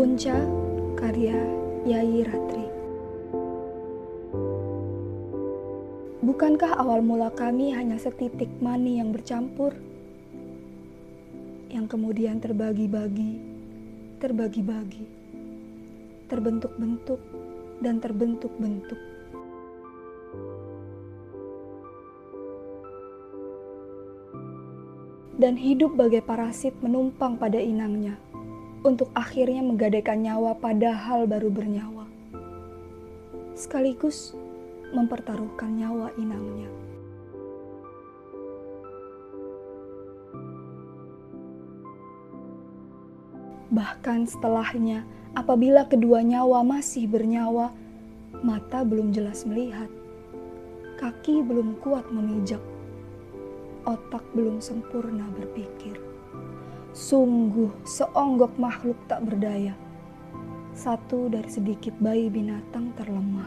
Punca karya Yayi Ratri. Bukankah awal mula kami hanya setitik mani yang bercampur? Yang kemudian terbagi-bagi, terbagi-bagi, terbentuk-bentuk dan terbentuk-bentuk. Dan hidup bagai parasit menumpang pada inangnya untuk akhirnya menggadaikan nyawa padahal baru bernyawa. Sekaligus mempertaruhkan nyawa inangnya. Bahkan setelahnya, apabila kedua nyawa masih bernyawa, mata belum jelas melihat, kaki belum kuat memijak, otak belum sempurna berpikir. Sungguh seonggok makhluk tak berdaya. Satu dari sedikit bayi binatang terlemah.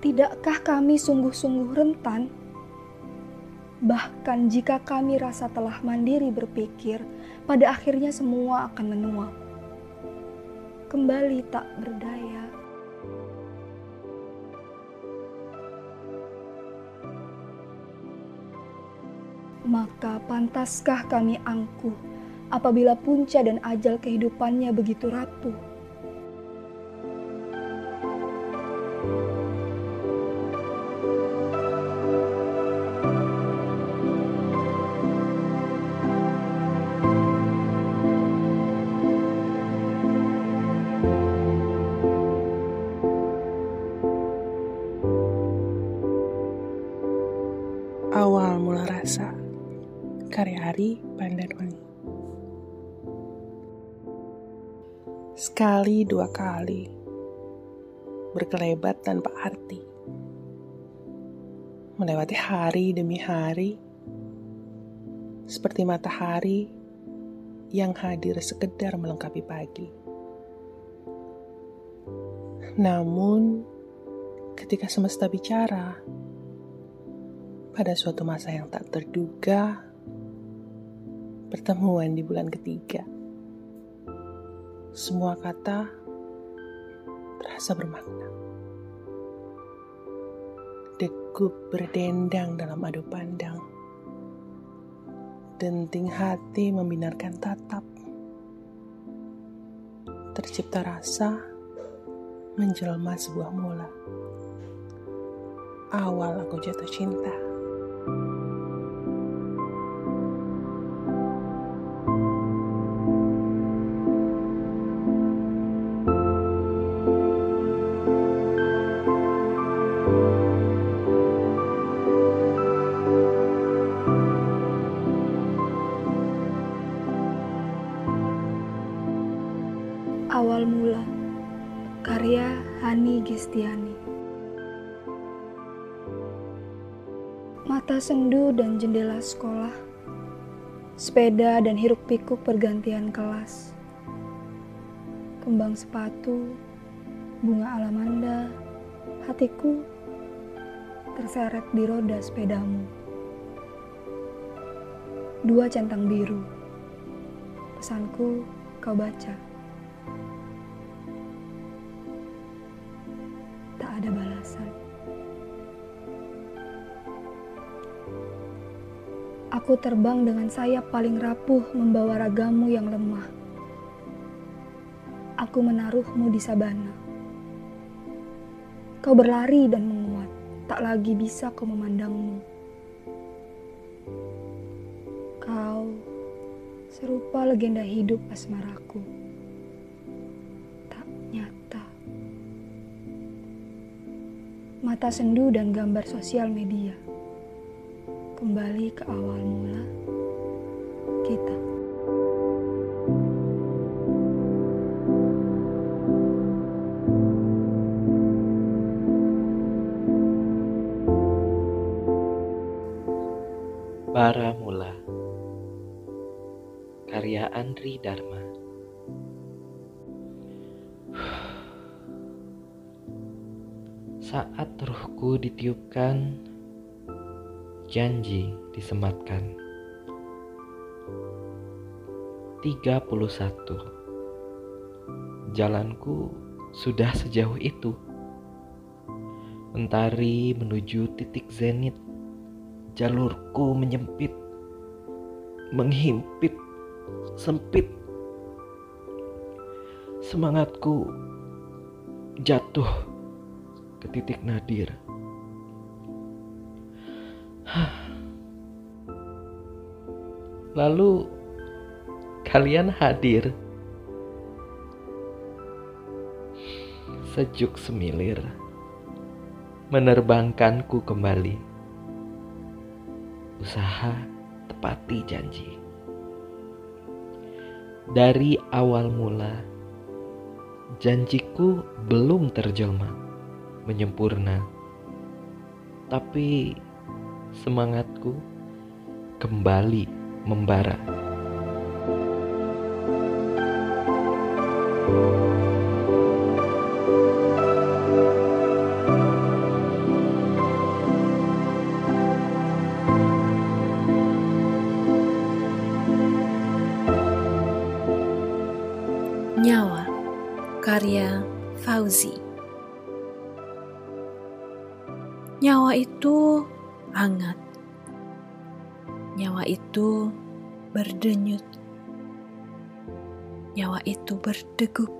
Tidakkah kami sungguh-sungguh rentan? Bahkan jika kami rasa telah mandiri berpikir, pada akhirnya semua akan menua. Kembali tak berdaya. Maka pantaskah kami angkuh apabila punca dan ajal kehidupannya begitu rapuh? Karya Ari Pandanwangi Sekali dua kali. Berkelebat tanpa arti. Melewati hari demi hari. Seperti matahari yang hadir sekedar melengkapi pagi. Namun ketika semesta bicara pada suatu masa yang tak terduga pertemuan di bulan ketiga. Semua kata terasa bermakna. Degup berdendang dalam adu pandang. Denting hati membinarkan tatap. Tercipta rasa menjelma sebuah mula. Awal aku jatuh cinta. Awal Mula. Karya Hani Gestiani. Mata sendu dan jendela sekolah. Sepeda dan hiruk pikuk pergantian kelas. Kembang sepatu Bunga alamanda Hatiku Terseret di roda sepedamu. Dua centang biru. Pesanku kau baca ada balasan. Aku terbang dengan sayap paling rapuh membawa ragamu yang lemah. Aku menaruhmu di sabana. Kau berlari dan menguat, tak lagi bisa kau memandangmu. Kau serupa legenda hidup asmaraku. Kata sendu dan gambar sosial media. Kembali ke awal mula kita. Bara Mula Karya Andri Dharma Saat ruhku ditiupkan Janji disematkan. 31 Jalanku sudah sejauh itu. Mentari menuju titik zenit. Jalurku menyempit Menghimpit Sempit. Semangatku jatuh ke titik nadir. Lalu kalian hadir. Sejuk semilir menerbangkanku kembali. Usaha tepati janji. Dari awal mula, janjiku belum terjelma, menyempurna. Tapi semangatku kembali membara. Nyawa karya Fauzi Nyawa itu hangat. Nyawa itu berdenyut. Nyawa itu berdegup.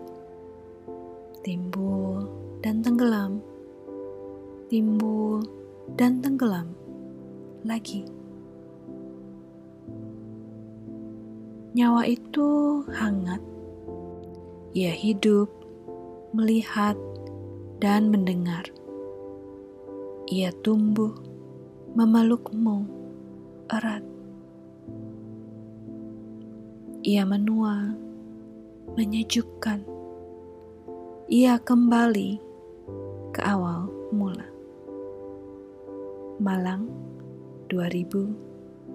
Timbul dan tenggelam. Timbul dan tenggelam lagi. Nyawa itu hangat. Ia hidup, melihat, dan mendengar. Ia tumbuh, memelukmu erat. Ia menua, menyejukkan. Ia kembali ke awal mula. Malang 2022